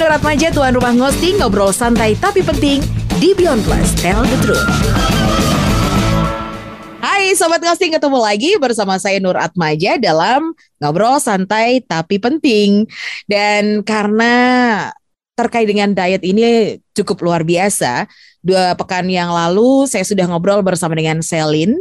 Nur Atmaja, tuan rumah ngosting, ngobrol santai tapi penting di Beyond Plus, Tell the Truth. Hai Sobat Ngosting, ketemu lagi bersama saya Nur Atmaja dalam Ngobrol Santai Tapi Penting. Dan karena terkait dengan diet ini cukup luar biasa, dua pekan yang lalu saya sudah ngobrol bersama dengan Selin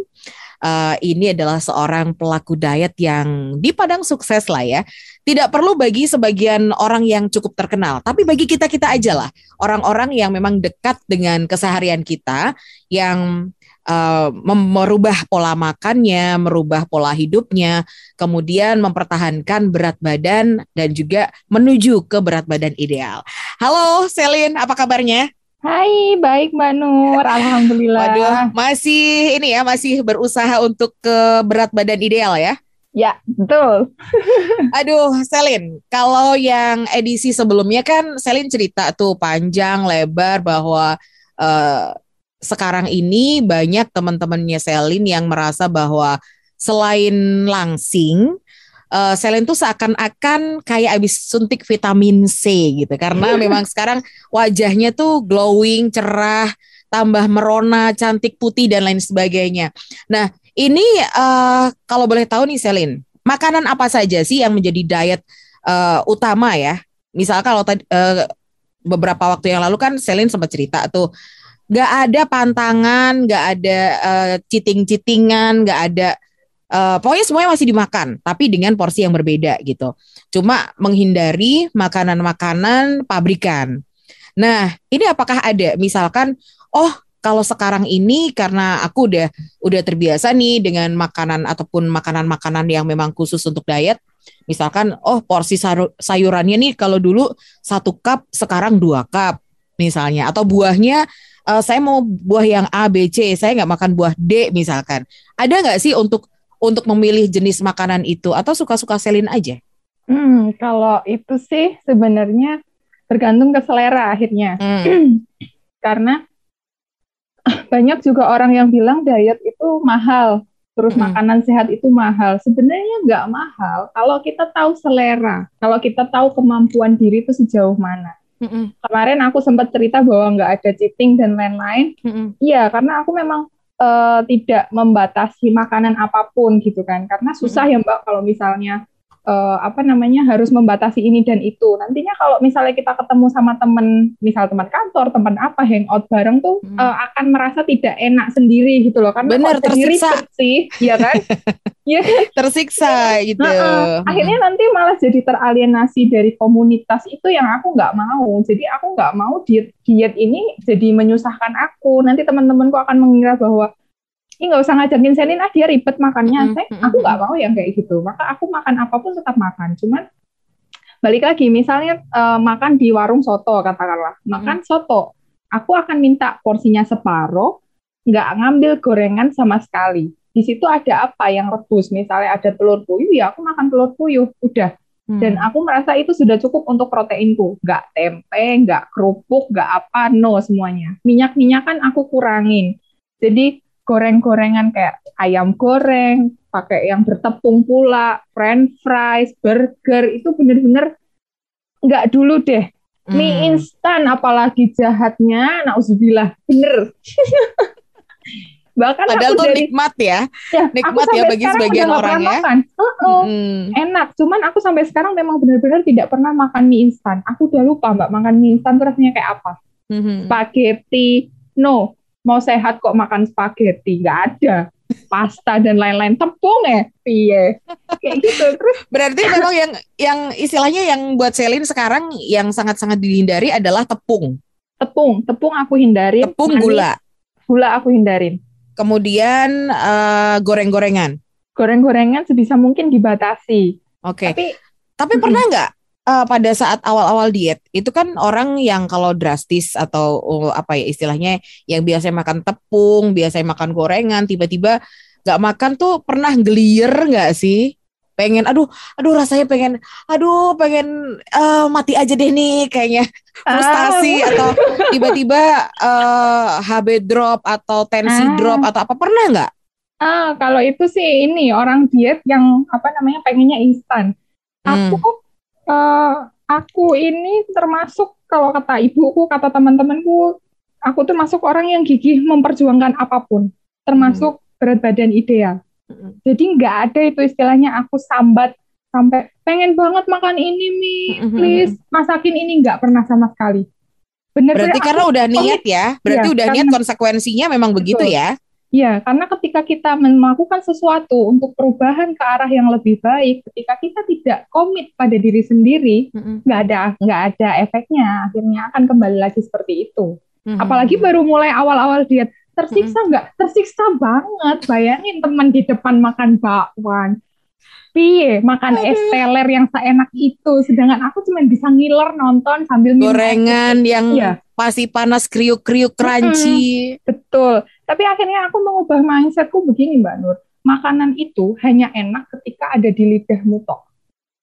uh, ini adalah seorang pelaku diet yang dipadang sukses lah ya. Tidak perlu bagi sebagian orang yang cukup terkenal, tapi bagi kita-kita aja lah. Orang-orang yang memang dekat dengan keseharian kita, yang uh, merubah pola makannya, merubah pola hidupnya, kemudian mempertahankan berat badan dan juga menuju ke berat badan ideal. Halo Selin, apa kabarnya? Hai, baik Mbak Nur, Alhamdulillah. Waduh, masih ini ya, masih berusaha untuk ke berat badan ideal ya? Ya, betul. Aduh, Selin, kalau yang edisi sebelumnya kan Selin cerita tuh panjang lebar bahwa uh, sekarang ini banyak teman-temannya Selin yang merasa bahwa selain langsing, uh, Selen tuh seakan-akan kayak abis suntik vitamin C gitu karena memang sekarang wajahnya tuh glowing, cerah, tambah merona, cantik putih dan lain sebagainya. Nah, ini uh, kalau boleh tahu nih Selin, makanan apa saja sih yang menjadi diet uh, utama ya? Misal kalau uh, beberapa waktu yang lalu kan Selin sempat cerita tuh nggak ada pantangan, nggak ada uh, citing-citingan, nggak ada uh, pokoknya semuanya masih dimakan tapi dengan porsi yang berbeda gitu. Cuma menghindari makanan-makanan pabrikan. Nah ini apakah ada? Misalkan oh kalau sekarang ini karena aku udah udah terbiasa nih dengan makanan ataupun makanan-makanan yang memang khusus untuk diet misalkan oh porsi sayurannya nih kalau dulu satu cup sekarang dua cup misalnya. Atau buahnya uh, saya mau buah yang A B C saya nggak makan buah D misalkan. Ada nggak sih untuk untuk memilih jenis makanan itu atau suka-suka Selin aja? Hmm, kalau itu sih sebenarnya tergantung ke selera akhirnya. Hmm. Karena banyak juga orang yang bilang diet itu mahal, terus hmm. makanan sehat itu mahal. Sebenarnya nggak mahal kalau kita tahu selera, kalau kita tahu kemampuan diri itu sejauh mana. Mm Kemarin aku sempat cerita bahwa nggak ada cheating dan lain-lain. Iya, -lain. karena aku memang uh, tidak membatasi makanan apa pun gitu kan. Karena susah ya mbak kalau misalnya uh, apa namanya harus membatasi ini dan itu. Nantinya kalau misalnya kita ketemu sama teman, misal teman kantor, teman apa hangout bareng tuh hmm. uh, akan merasa tidak enak sendiri gitu loh. Karena Bener, tersiksa sih, ya kan? Iya kan? Tersiksa gitu. Nah, uh, akhirnya nanti malah jadi teralienasi dari komunitas itu yang aku nggak mau. Jadi aku nggak mau diet diet ini jadi menyusahkan aku. Nanti teman-temanku akan mengira bahwa ini nggak usah ngajarin Selin ah dia ribet makannya. Saya aku nggak mau yang kayak gitu. Maka aku makan apa pun tetap makan. Cuman balik lagi misalnya uh, makan di warung soto katakanlah. Makan soto. Aku akan minta porsinya separuh nggak ngambil gorengan sama sekali. Di situ ada apa yang rebus? Misalnya ada telur puyuh ya aku makan telur puyuh udah. Hmm. dan aku merasa itu sudah cukup untuk proteinku. Nggak tempe nggak kerupuk nggak apa no semuanya. Minyak minyak kan aku kurangin. Jadi goreng-gorengan kayak ayam goreng, pakai yang bertepung pula, french fries, burger itu bener-bener nggak dulu deh. Mie hmm. instan apalagi jahatnya, nauzubillah, bener. Bahkan Padahal aku tuh dari, nikmat ya, ya nikmat ya bagi sebagian orang ya. Makan. Uh -uh, hmm. Enak, cuman aku sampai sekarang memang benar-benar tidak pernah makan mie instan. Aku udah lupa mbak makan mie instan terusnya rasanya kayak apa. Hmm. Spaghetti, no mau sehat kok makan spaghetti? Nggak ada. Pasta dan lain-lain. Tepung ya piye? Kayak gitu. Terus berarti memang yang yang istilahnya yang buat Selin sekarang yang sangat-sangat dihindari adalah tepung. Tepung. Tepung aku hindari tepung manis, gula. Gula aku hindarin. Kemudian uh, goreng-gorengan. Goreng-gorengan sebisa mungkin dibatasi. Oke. Okay. tapi tapi pernah nggak uh, pada saat awal-awal diet itu kan orang yang kalau drastis atau uh, apa ya istilahnya yang biasanya makan tepung, biasanya makan gorengan, tiba-tiba nggak makan tuh pernah gelier nggak sih? Pengen, aduh, aduh rasanya pengen, aduh pengen uh, mati aja deh nih kayaknya frustasi ah. atau tiba-tiba uh, HB drop atau tensi ah. drop atau apa pernah nggak? Ah, kalau itu sih ini orang diet yang apa namanya pengennya instan. Aku hmm uh, aku ini termasuk kalau kata ibuku, kata teman-temanku, aku tuh masuk orang yang gigih memperjuangkan apa pun, termasuk hmm. berat badan ideal. Hmm. Jadi nggak ada itu istilahnya aku sambat sampai pengen banget makan ini mi, hmm, hmm, please masakin ini nggak pernah sama sekali. Bener, berarti karena udah niat ya, berarti ya, udah karena, niat konsekuensinya memang betul. begitu ya. Ya, karena ketika kita melakukan sesuatu untuk perubahan ke arah yang lebih baik, ketika kita tidak komit pada diri sendiri, nggak mm-hmm. ada nggak ada efeknya. Akhirnya akan kembali lagi seperti itu. Mm-hmm. Apalagi baru mulai awal-awal diet, tersiksa nggak? Mm-hmm. Tersiksa banget. Bayangin teman di depan makan bakwan, piye makan Aduh. es teler yang seenak itu, sedangkan aku cuma bisa ngiler nonton sambil gorengan yang iya. pasti panas kriuk-kriuk crunchy. Mm-hmm. Betul tapi akhirnya aku mengubah mindsetku begini Mbak Nur. Makanan itu hanya enak ketika ada di lidahmu tok.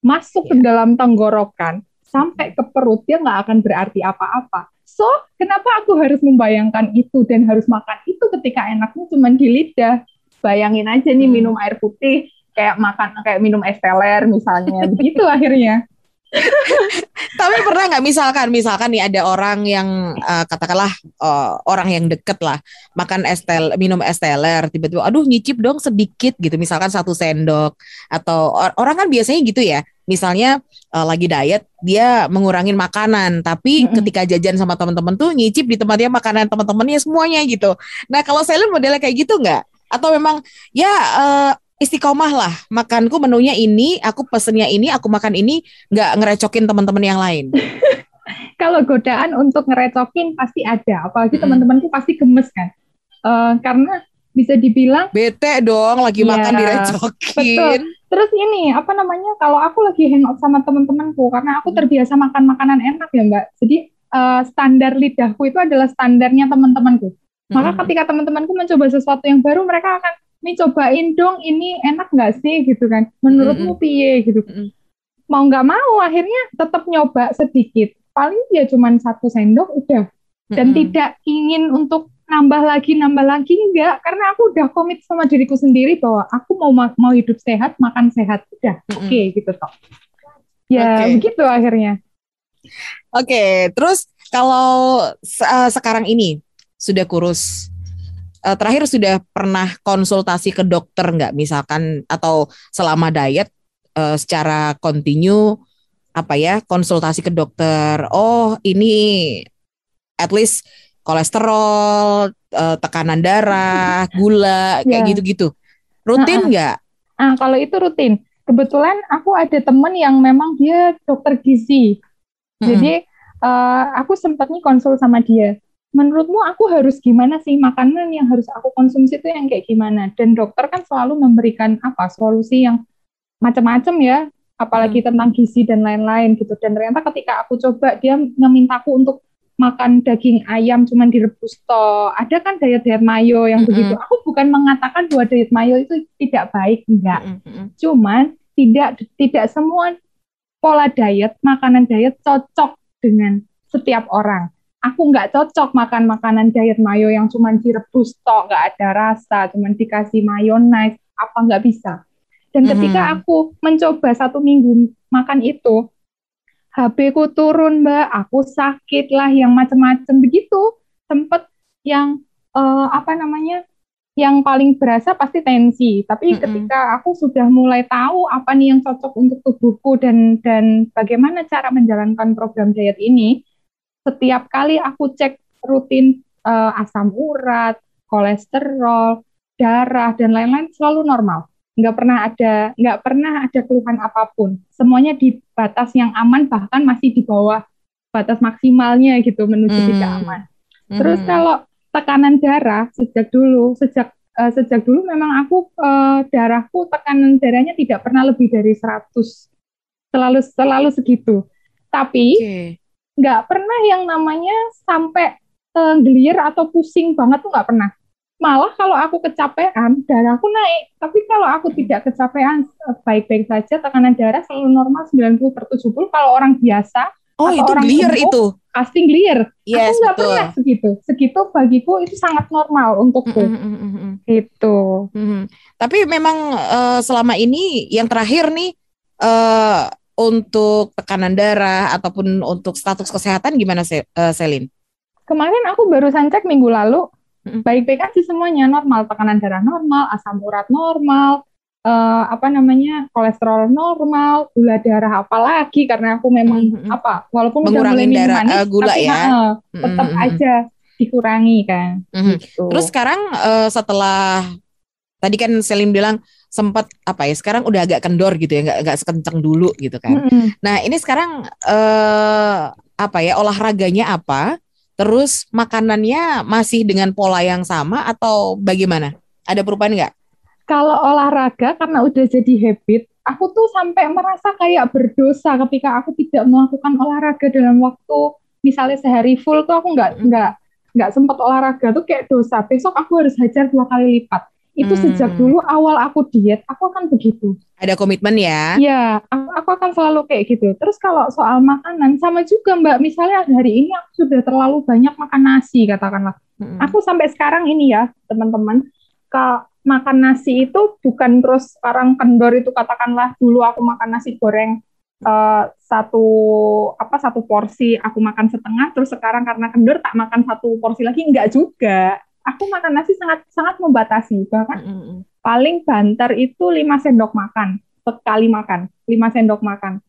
Masuk yeah. ke dalam tenggorokan, sampai ke perut, dia nggak akan berarti apa-apa. So, kenapa aku harus membayangkan itu dan harus makan itu ketika enaknya cuma di lidah? Bayangin aja nih hmm. minum air putih, kayak makan kayak minum es teler misalnya. Begitu akhirnya. Tapi pernah nggak misalkan misalkan nih ada orang yang uh, katakanlah uh, orang yang deket lah makan es tel minum es teler tiba-tiba aduh nyicip dong sedikit gitu misalkan satu sendok atau or orang kan biasanya gitu ya misalnya uh, lagi diet dia mengurangin makanan tapi mm -hmm. ketika jajan sama teman-teman tuh nyicip di tempatnya makanan teman-temannya semuanya gitu. Nah kalau saya modelnya kayak gitu nggak? Atau memang ya uh, istiqomah lah. Makanku menunya ini aku pesennya ini aku makan ini nggak ngerecokin teman-teman yang lain. Kalau godaan untuk ngerecokin pasti ada apalagi hmm. teman-temanku pasti gemes kan. Uh, karena bisa dibilang bete dong lagi ya, makan direcokin. betul. terus ini apa namanya kalau aku lagi hangout sama teman-temanku karena aku terbiasa makan makanan enak ya mbak. Jadi uh, standar lidahku itu adalah standarnya teman-temanku. Maka hmm. ketika teman-temanku mencoba sesuatu yang baru mereka akan nih cobain dong ini enak nggak sih gitu kan menurutmu mm -hmm. piye gitu mm -hmm. mau nggak mau akhirnya tetap nyoba sedikit paling ya cuma satu sendok udah dan mm -hmm. tidak ingin untuk nambah lagi nambah lagi enggak karena aku udah komit sama diriku sendiri bahwa aku mau mau hidup sehat makan sehat udah mm -hmm. oke okay, gitu toh ya okay. begitu akhirnya oke okay, terus kalau uh, sekarang ini sudah kurus uh, terakhir sudah pernah konsultasi ke dokter nggak misalkan atau selama diet uh, secara kontinu apa ya konsultasi ke dokter oh ini at least kolesterol uh, tekanan darah gula kayak yeah. gitu-gitu rutin nggak uh, uh. kalau itu rutin kebetulan aku ada temen yang memang dia dokter gizi hmm. jadi uh, aku sempat nih konsul sama dia menurutmu aku harus gimana sih makanan yang harus aku konsumsi itu yang kayak gimana? Dan dokter kan selalu memberikan apa solusi yang macam-macam ya, apalagi hmm. tentang gizi dan lain-lain gitu. Dan ternyata ketika aku coba dia memintaku untuk makan daging ayam cuma direbus toh. Ada kan diet-diet mayo yang -hmm. begitu. Aku bukan mengatakan bahwa diet mayo itu tidak baik, enggak. -hmm. Cuman tidak tidak semua pola diet, makanan diet cocok dengan setiap orang aku nggak cocok makan makanan diet mayo yang cuma direbus tok nggak ada rasa cuma dikasih mayonnaise apa nggak bisa dan ketika aku mencoba satu minggu makan itu HB ku turun mbak aku sakit lah yang macam-macam begitu sempet yang uh, apa namanya yang paling berasa pasti tensi. Tapi mm-hmm. ketika aku sudah mulai tahu apa nih yang cocok untuk tubuhku dan dan bagaimana cara menjalankan program diet ini, setiap kali aku cek rutin uh, asam urat, kolesterol, darah dan lain-lain selalu normal. Nggak pernah ada nggak pernah ada keluhan apa pun. Semuanya di batas yang aman bahkan masih di bawah batas maksimalnya gitu menuju hmm. tidak aman. Terus hmm. kalau tekanan darah sejak dulu sejak uh, sejak dulu memang aku uh, darahku tekanan darahnya tidak pernah lebih dari 100 selalu selalu segitu. Tapi okay nggak pernah yang namanya sampai uh, gelir atau pusing banget tuh nggak pernah. Malah kalau aku kecapean, darahku naik. Tapi kalau aku tidak kecapean, eh, baik-baik saja, tekanan darah selalu normal 90 per 70. Kalau orang biasa, Oh, itu orang clear itu. Pasti clear. Yes, aku nggak pernah segitu. Segitu bagiku itu sangat normal untukku. Mm -hmm. mm -hmm. Gitu. Mm -hmm. Tapi memang uh, selama ini yang terakhir nih uh, untuk tekanan darah ataupun untuk status kesehatan gimana uh, Selin? Kemarin aku barusan cek minggu lalu, baik-baik aja semuanya normal, tekanan darah normal, asam urat normal, uh, apa namanya kolesterol normal, gula darah apalagi karena aku memang mm -hmm. apa walaupun mengurangi darah manis, uh, gula tapi, ya, uh, tetap mm -hmm. aja dikurangi kan. Mm -hmm. gitu. Terus sekarang uh, setelah tadi kan Selim bilang sempat apa ya sekarang udah agak kendor gitu ya nggak nggak sekencang dulu gitu kan. Mm -hmm. Nah ini sekarang uh, apa ya olahraganya apa? Terus makanannya masih dengan pola yang sama atau bagaimana? Ada perubahan nggak? Kalau olahraga karena udah jadi habit, aku tuh sampai merasa kayak berdosa ketika aku tidak melakukan olahraga dalam waktu misalnya sehari full tuh aku nggak nggak nggak sempat olahraga tuh kayak dosa. Besok aku harus hajar dua kali lipat. Itu hmm. sejak dulu awal aku diet, aku akan begitu. Ada komitmen ya? Iya, aku, aku akan selalu kayak gitu. Terus kalau soal makanan, sama juga Mbak. Misalnya hari ini aku sudah terlalu banyak makan nasi, katakanlah. Hmm. Aku sampai sekarang ini ya, teman-teman, ke makan nasi itu bukan terus sekarang kendor itu katakanlah dulu aku makan nasi goreng uh, satu apa satu porsi aku makan setengah terus sekarang karena kendor tak makan satu porsi lagi enggak juga aku makan nasi sangat sangat membatasi. Bahkan mm -hmm paling banter itu 5 sendok makan. Sekali makan. 5 sendok makan.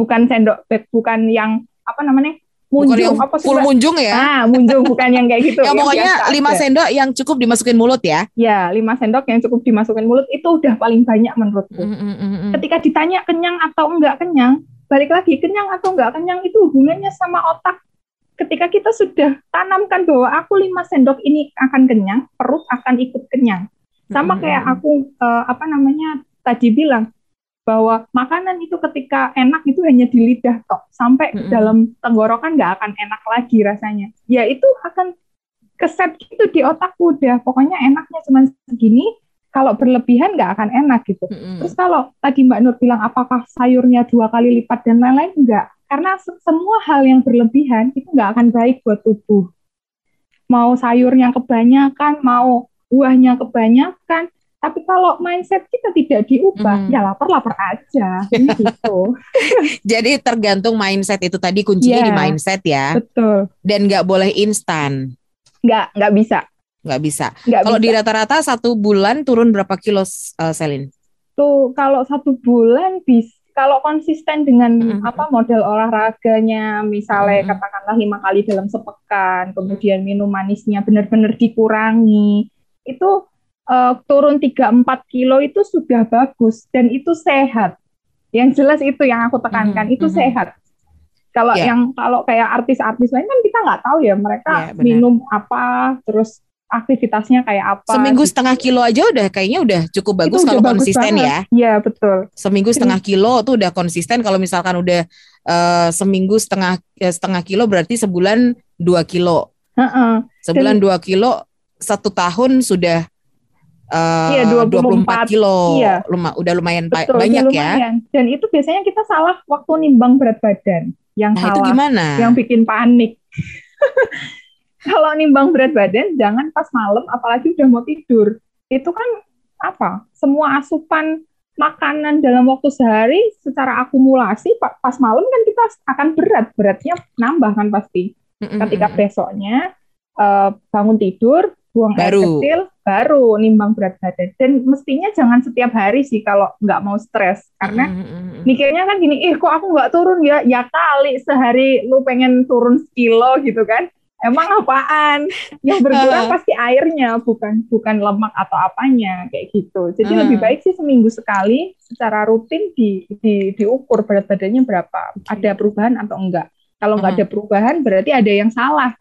Bukan sendok bukan yang apa namanya? Munjung. bukan apa full munjung ya? Ah munjung. Bukan yang kayak gitu. Ya, pokoknya lima sendok yang cukup dimasukin mulut ya? Ya lima sendok yang cukup dimasukin mulut itu udah paling banyak menurutku. Mm, mm, mm, mm. ketika ditanya kenyang atau enggak kenyang balik lagi kenyang atau enggak kenyang itu hubungannya sama otak ketika kita sudah tanamkan bahwa aku lima sendok ini akan kenyang perut akan ikut kenyang sama kayak aku uh, apa namanya tadi bilang bahwa makanan itu ketika enak itu hanya di lidah tok sampai mm-hmm. dalam tenggorokan nggak akan enak lagi rasanya. Ya itu akan keset gitu di otakku udah pokoknya enaknya cuma segini kalau berlebihan nggak akan enak gitu. Mm-hmm. Terus kalau tadi Mbak Nur bilang apakah sayurnya dua kali lipat dan lain-lain enggak karena semua hal yang berlebihan itu nggak akan baik buat tubuh. Mau sayurnya kebanyakan, mau buahnya kebanyakan, tapi kalau mindset kita tidak diubah, hmm. ya lapar-lapar aja, gitu. Jadi tergantung mindset itu tadi kuncinya yeah, di mindset ya. Betul. Dan nggak boleh instan. Nggak, nggak bisa. Nggak bisa. kalau di rata-rata satu bulan turun berapa kilo, uh, Selin? Tuh, kalau satu bulan bisa kalau konsisten dengan mm-hmm. apa model olahraganya misalnya mm-hmm. katakanlah lima kali dalam sepekan kemudian minum manisnya benar-benar dikurangi itu uh, turun 3-4 kilo itu sudah bagus dan itu sehat. Yang jelas itu yang aku tekankan, mm -hmm. itu mm -hmm. sehat. Kalau yeah. yang kalau kayak artis-artis lain kan kita nggak tahu ya mereka yeah, minum apa, terus aktivitasnya kayak apa. Seminggu gitu. setengah kilo aja udah kayaknya udah cukup bagus kalau konsisten banget. ya. Iya betul. Seminggu setengah kilo tuh udah konsisten. Kalau misalkan udah uh, seminggu setengah ya setengah kilo berarti sebulan dua kilo. Uh -uh. Sebulan dua kilo satu tahun sudah uh, iya, 24, 24 kilo, iya. Luma, udah lumayan Betul, banyak ya. lumayan. ya. Dan itu biasanya kita salah waktu nimbang berat badan. Yang nah, salah, itu gimana? Yang bikin panik. Kalau nimbang berat badan, jangan pas malam, apalagi udah mau tidur. Itu kan apa? Semua asupan makanan dalam waktu sehari secara akumulasi pas malam kan kita akan berat, beratnya nambah kan pasti. Ketika besoknya uh, bangun tidur buang baru. air kecil, baru nimbang berat badan. Dan mestinya jangan setiap hari sih kalau nggak mau stres. Karena mikirnya kan gini, eh kok aku nggak turun ya? Ya kali sehari lu pengen turun sekilo gitu kan. Emang apaan? Yang berkurang uh. pasti airnya, bukan bukan lemak atau apanya kayak gitu. Jadi uh. lebih baik sih seminggu sekali secara rutin di, di diukur berat badannya berapa, okay. ada perubahan atau enggak. Kalau nggak uh. ada perubahan berarti ada yang salah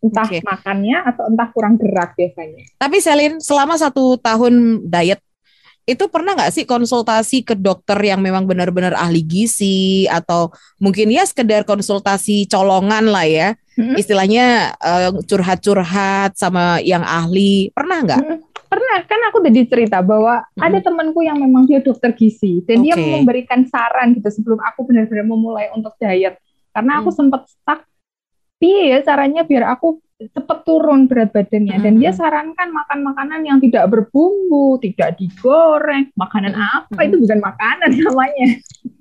entah okay. makannya atau entah kurang gerak biasanya. Tapi Selin, selama satu tahun diet itu pernah nggak sih konsultasi ke dokter yang memang benar-benar ahli gizi atau mungkin ya sekedar konsultasi colongan lah ya, hmm. istilahnya uh, curhat-curhat sama yang ahli pernah nggak? Hmm. Pernah kan aku udah cerita bahwa hmm. ada temanku yang memang dia dokter gizi dan okay. dia memberikan saran gitu sebelum aku benar-benar memulai untuk diet karena aku hmm. sempat stuck piye ya caranya biar aku cepet turun berat badannya dan dia sarankan makan makanan yang tidak berbumbu, tidak digoreng, makanan apa itu bukan makanan namanya.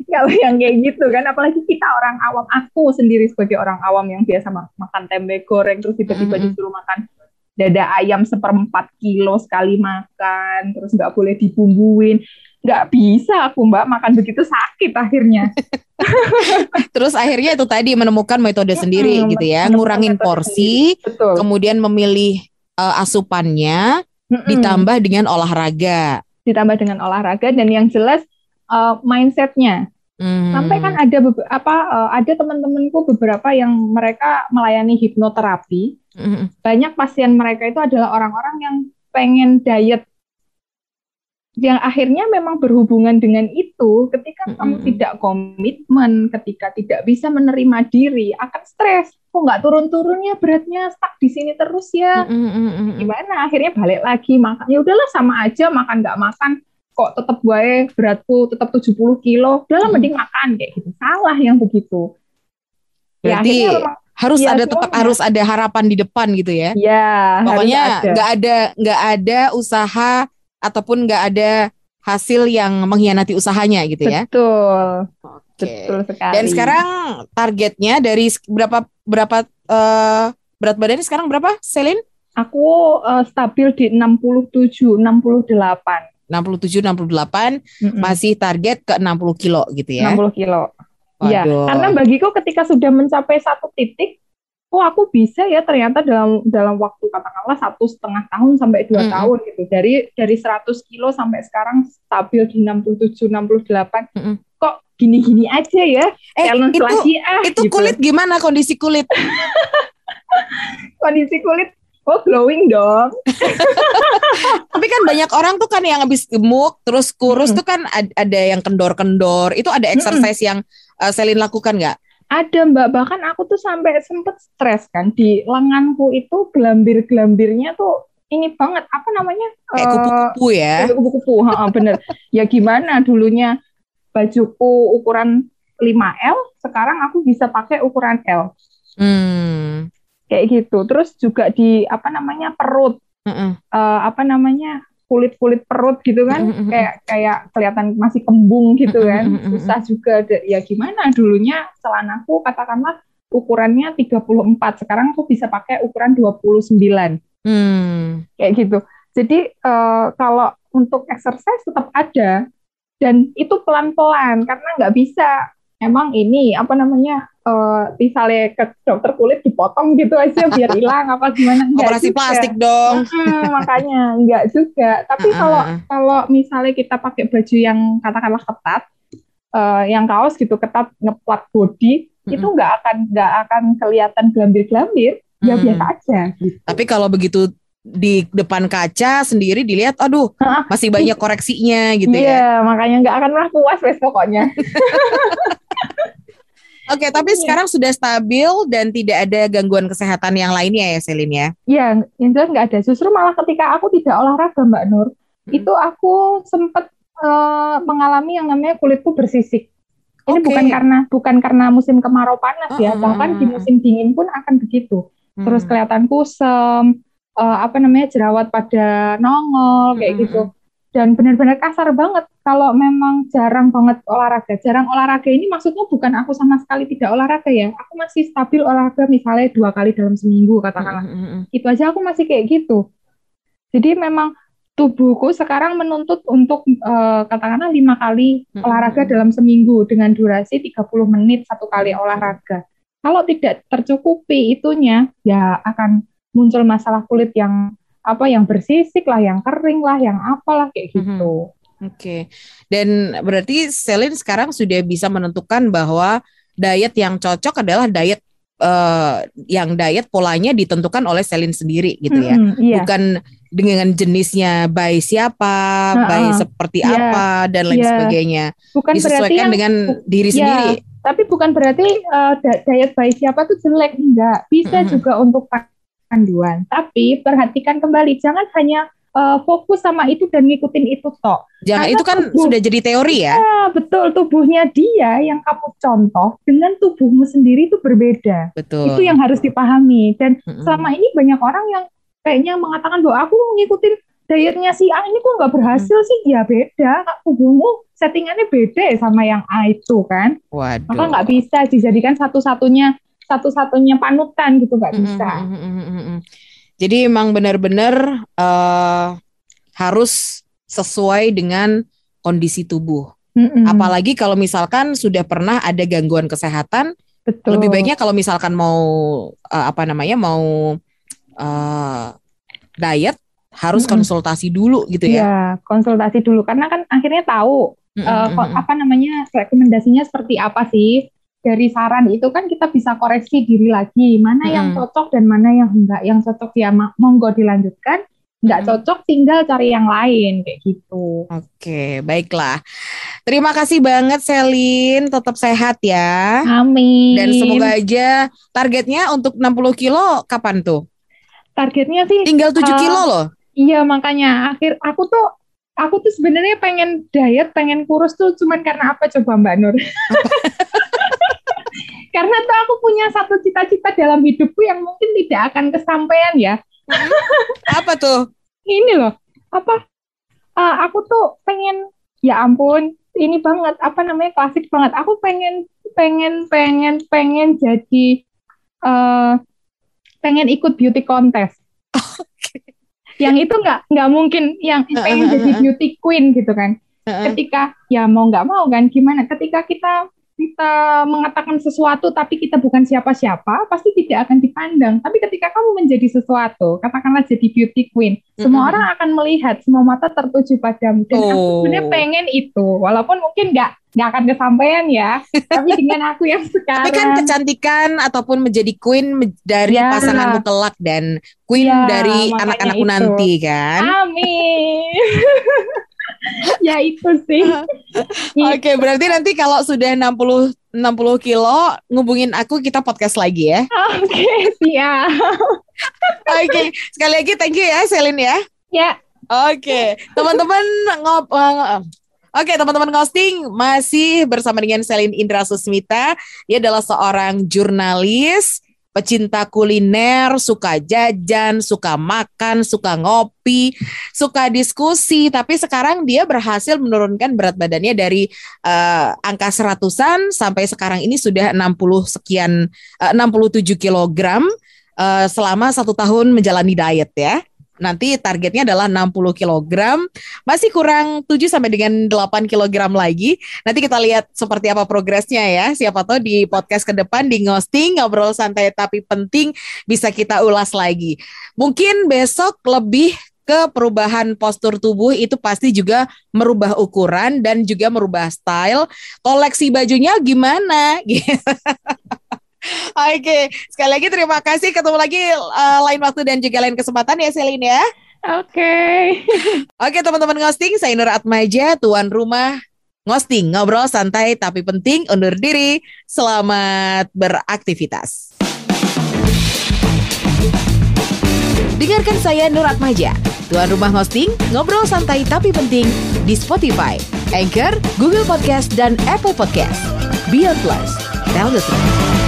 Kalau yang kayak gitu kan apalagi kita orang awam aku sendiri sebagai orang awam yang biasa makan tempe goreng terus tiba-tiba mm -hmm. disuruh makan dada ayam seperempat kilo sekali makan terus nggak boleh dibumbuin nggak bisa aku mbak makan begitu sakit akhirnya terus akhirnya itu tadi menemukan metode sendiri hmm, gitu ya ngurangin porsi Betul. kemudian memilih uh, asupannya hmm. ditambah dengan olahraga ditambah dengan olahraga dan yang jelas uh, mindsetnya Hmm. Sampai kan ada apa uh, ada teman-temanku beberapa yang mereka melayani hipnoterapi. Hmm. Banyak pasien mereka itu adalah orang-orang yang pengen diet yang akhirnya memang berhubungan dengan itu ketika mm -hmm. kamu tidak komitmen ketika tidak bisa menerima diri akan stres kok nggak turun-turunnya beratnya stuck di sini terus ya mm -hmm. gimana akhirnya balik lagi makan ya udahlah sama aja makan nggak makan kok tetap gue beratku tetap 70 kilo, udah hmm. mending makan kayak gitu. Salah yang begitu. Berarti ya, memang, harus ya, ada tetap harus ada harapan di depan gitu ya. Iya. Pokoknya nggak ada nggak ada usaha ataupun nggak ada hasil yang mengkhianati usahanya gitu ya. Betul. Oke. Betul sekali. Dan sekarang targetnya dari berapa berapa uh, berat badannya sekarang berapa, Selin? Aku uh, stabil di 67, 68. 67 68 mm -mm. masih target ke 60 kilo gitu ya. 60 kilo. Iya, karena bagiku ketika sudah mencapai satu titik, oh aku bisa ya ternyata dalam dalam waktu katakanlah satu setengah tahun sampai dua mm -hmm. tahun gitu. Dari dari 100 kilo sampai sekarang stabil di 67 68. Mm -hmm. Kok gini-gini aja ya? Eh, itu, lagi ah. Itu gitu. kulit gimana kondisi kulit? kondisi kulit Oh glowing dong. Tapi kan banyak orang tuh kan yang habis gemuk terus kurus hmm. tuh kan ada yang kendor-kendor. Itu ada exercise hmm. yang uh, Selin lakukan nggak? Ada mbak, bahkan aku tuh sampai sempet stres kan di lenganku itu gelambir-gelambirnya tuh ini banget apa namanya kayak kupu-kupu ya kupu-kupu bener ya gimana dulunya bajuku ukuran 5L sekarang aku bisa pakai ukuran L hmm kayak gitu terus juga di apa namanya perut mm -mm. Uh, apa namanya kulit kulit perut gitu kan mm -mm. kayak kayak kelihatan masih kembung gitu kan mm -mm. susah juga ya gimana dulunya celanaku katakanlah ukurannya 34 sekarang aku bisa pakai ukuran 29 mm. kayak gitu jadi uh, kalau untuk exercise tetap ada dan itu pelan-pelan karena nggak bisa emang ini apa namanya uh, misalnya ke dokter kulit dipotong gitu aja biar hilang apa gimana enggak operasi juga. plastik dong hmm, makanya enggak juga tapi kalau kalau misalnya kita pakai baju yang katakanlah ketat uh, yang kaos gitu ketat ngeplat body hmm. itu enggak akan enggak akan kelihatan gelambir-gelambir ya hmm. biasa aja gitu. tapi kalau begitu di depan kaca sendiri dilihat aduh masih banyak koreksinya gitu ya iya makanya nggak akan pernah puas wes pokoknya Oke, okay, tapi iya. sekarang sudah stabil dan tidak ada gangguan kesehatan yang lainnya ya, Selin ya? Iya, yang jelas nggak ada. Justru malah ketika aku tidak olahraga, Mbak Nur, hmm. itu aku sempat uh, mengalami yang namanya kulitku bersisik. Ini okay. bukan karena bukan karena musim kemarau panas uh, ya, hmm, bahkan di hmm, musim dingin pun akan begitu. Hmm. Terus kelihatan kusam, uh, apa namanya jerawat pada nongol kayak hmm. gitu dan benar-benar kasar banget kalau memang jarang banget olahraga. Jarang olahraga ini maksudnya bukan aku sama sekali tidak olahraga ya. Aku masih stabil olahraga misalnya dua kali dalam seminggu katakanlah. Mm -hmm. Itu aja aku masih kayak gitu. Jadi memang tubuhku sekarang menuntut untuk uh, katakanlah lima kali olahraga dalam seminggu dengan durasi 30 menit satu kali olahraga. Kalau tidak tercukupi itunya ya akan muncul masalah kulit yang apa yang bersisik lah, yang kering lah, yang apalah kayak mhm. gitu. Mm -hmm. Oke. Okay. Dan berarti Selin sekarang sudah bisa menentukan bahwa diet yang cocok adalah diet uh, yang diet polanya ditentukan oleh Selin sendiri gitu ya. Mm, iya. Bukan dengan jenisnya bayi siapa, uh, bayi seperti yeah, apa dan lain yeah. sebagainya. Bukan disesuaikan yang, dengan diri yeah, sendiri. Tapi bukan berarti uh, diet bayi siapa tuh jelek enggak. Bisa mm -hmm. juga untuk panduan. Tapi perhatikan kembali, jangan hanya uh, fokus sama itu dan ngikutin itu toh. Jangan Karena itu kan tubuh, sudah jadi teori ya. Ya betul tubuhnya dia yang kamu contoh dengan tubuhmu sendiri itu berbeda. Betul. Itu yang harus dipahami dan mm -hmm. selama ini banyak orang yang kayaknya mengatakan bahwa aku ngikutin dietnya si A ini kok nggak berhasil hmm. sih? Ya beda, tubuhmu settingannya beda sama yang A itu kan. Waduh. Maka nggak bisa dijadikan satu-satunya satu-satunya panutan gitu nggak bisa. Mm -hmm. Jadi emang benar-benar uh, harus sesuai dengan kondisi tubuh. Mm-hmm. Apalagi kalau misalkan sudah pernah ada gangguan kesehatan, Betul. lebih baiknya kalau misalkan mau uh, apa namanya mau uh, diet harus mm-hmm. konsultasi dulu gitu ya. Iya, konsultasi dulu karena kan akhirnya tahu mm-hmm. uh, apa namanya rekomendasinya seperti apa sih. Dari saran itu kan kita bisa koreksi diri lagi, mana mm-hmm. yang cocok dan mana yang enggak. Yang cocok ya monggo dilanjutkan, nggak cocok tinggal cari yang lain kayak gitu. Oke, baiklah. Terima kasih banget Selin, tetap sehat ya. Amin. Dan semoga aja targetnya untuk 60 kilo kapan tuh? Targetnya sih tinggal 7 uh, eh, kilo loh. Iya, makanya akhir aku tuh aku tuh sebenarnya pengen diet, pengen kurus tuh cuman karena apa coba Mbak Nur? karena tuh aku punya satu cita-cita dalam hidupku yang mungkin tidak akan kesampaian ya apa tuh? Ini loh, apa? Uh, aku tuh pengen, ya ampun, ini banget, apa namanya klasik banget. Aku pengen, pengen, pengen, pengen jadi, uh, pengen ikut beauty contest. Okay. Yang itu nggak nggak mungkin, yang pengen jadi beauty queen gitu kan. Ketika ya mau nggak mau kan, gimana? Ketika kita kita mengatakan sesuatu tapi kita bukan siapa-siapa, pasti tidak akan dipandang. Tapi ketika kamu menjadi sesuatu, katakanlah jadi beauty queen, mm-hmm. semua orang akan melihat, semua mata tertuju padamu. Dan oh. aku sebenarnya pengen itu, walaupun mungkin nggak nggak akan kesampaian ya. tapi dengan aku yang sekarang. Tapi kan kecantikan ataupun menjadi queen dari ya. pasanganmu kelak dan queen ya, dari anak-anakku nanti kan. Amin. ya itu sih. Oke, okay, berarti nanti kalau sudah 60 60 kilo ngubungin aku kita podcast lagi ya. Oke, okay, siap. Oke, okay. sekali lagi thank you ya Selin ya. Ya. Oke, okay. teman-teman ngop uh, Oke, teman-teman ghosting masih bersama dengan Selin Indra Susmita. Dia adalah seorang jurnalis pecinta kuliner, suka jajan, suka makan, suka ngopi, suka diskusi. Tapi sekarang dia berhasil menurunkan berat badannya dari uh, angka seratusan sampai sekarang ini sudah 60 sekian, eh, uh, 67 kilogram uh, selama satu tahun menjalani diet ya. Nanti targetnya adalah 60 kg, masih kurang 7 sampai dengan 8 kg lagi. Nanti kita lihat seperti apa progresnya ya. Siapa tahu di podcast ke depan di Ngosting ngobrol santai tapi penting bisa kita ulas lagi. Mungkin besok lebih ke perubahan postur tubuh itu pasti juga merubah ukuran dan juga merubah style. Koleksi bajunya gimana? Oke, okay. sekali lagi terima kasih. Ketemu lagi uh, lain waktu dan juga lain kesempatan ya Selin ya. Oke. Okay. Oke okay, teman-teman ngosting, saya Nur Atmaja, tuan rumah ngosting. Ngobrol santai tapi penting, undur diri. Selamat beraktivitas. Dengarkan saya Nur Atmaja, tuan rumah hosting, ngobrol santai tapi penting di Spotify, Anchor, Google Podcast, dan Apple Podcast. Beyond Plus, tell the truth.